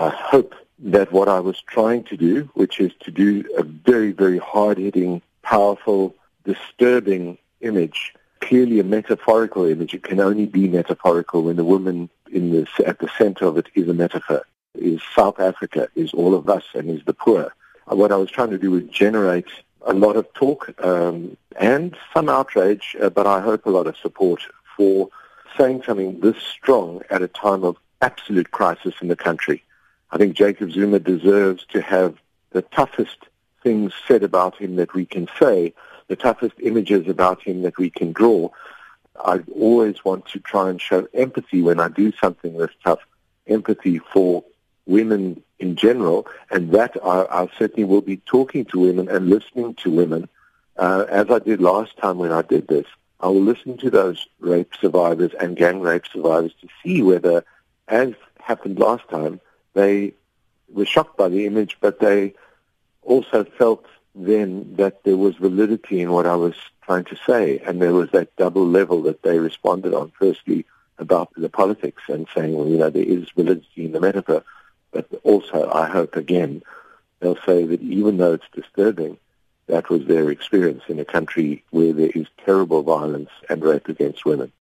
I hope that what I was trying to do, which is to do a very, very hard-hitting, powerful, disturbing image, clearly a metaphorical image. It can only be metaphorical when the woman in at the center of it is a metaphor, is South Africa, is all of us, and is the poor. What I was trying to do was generate a lot of talk um, and some outrage, uh, but I hope a lot of support for saying something this strong at a time of absolute crisis in the country. I think Jacob Zuma deserves to have the toughest things said about him that we can say, the toughest images about him that we can draw. I always want to try and show empathy when I do something that's tough, empathy for women in general, and that I, I certainly will be talking to women and listening to women, uh, as I did last time when I did this. I will listen to those rape survivors and gang rape survivors to see whether, as happened last time, they were shocked by the image, but they also felt then that there was validity in what I was trying to say, and there was that double level that they responded on. Firstly, about the politics and saying, well, you know, there is validity in the metaphor, but also, I hope again, they'll say that even though it's disturbing, that was their experience in a country where there is terrible violence and rape against women.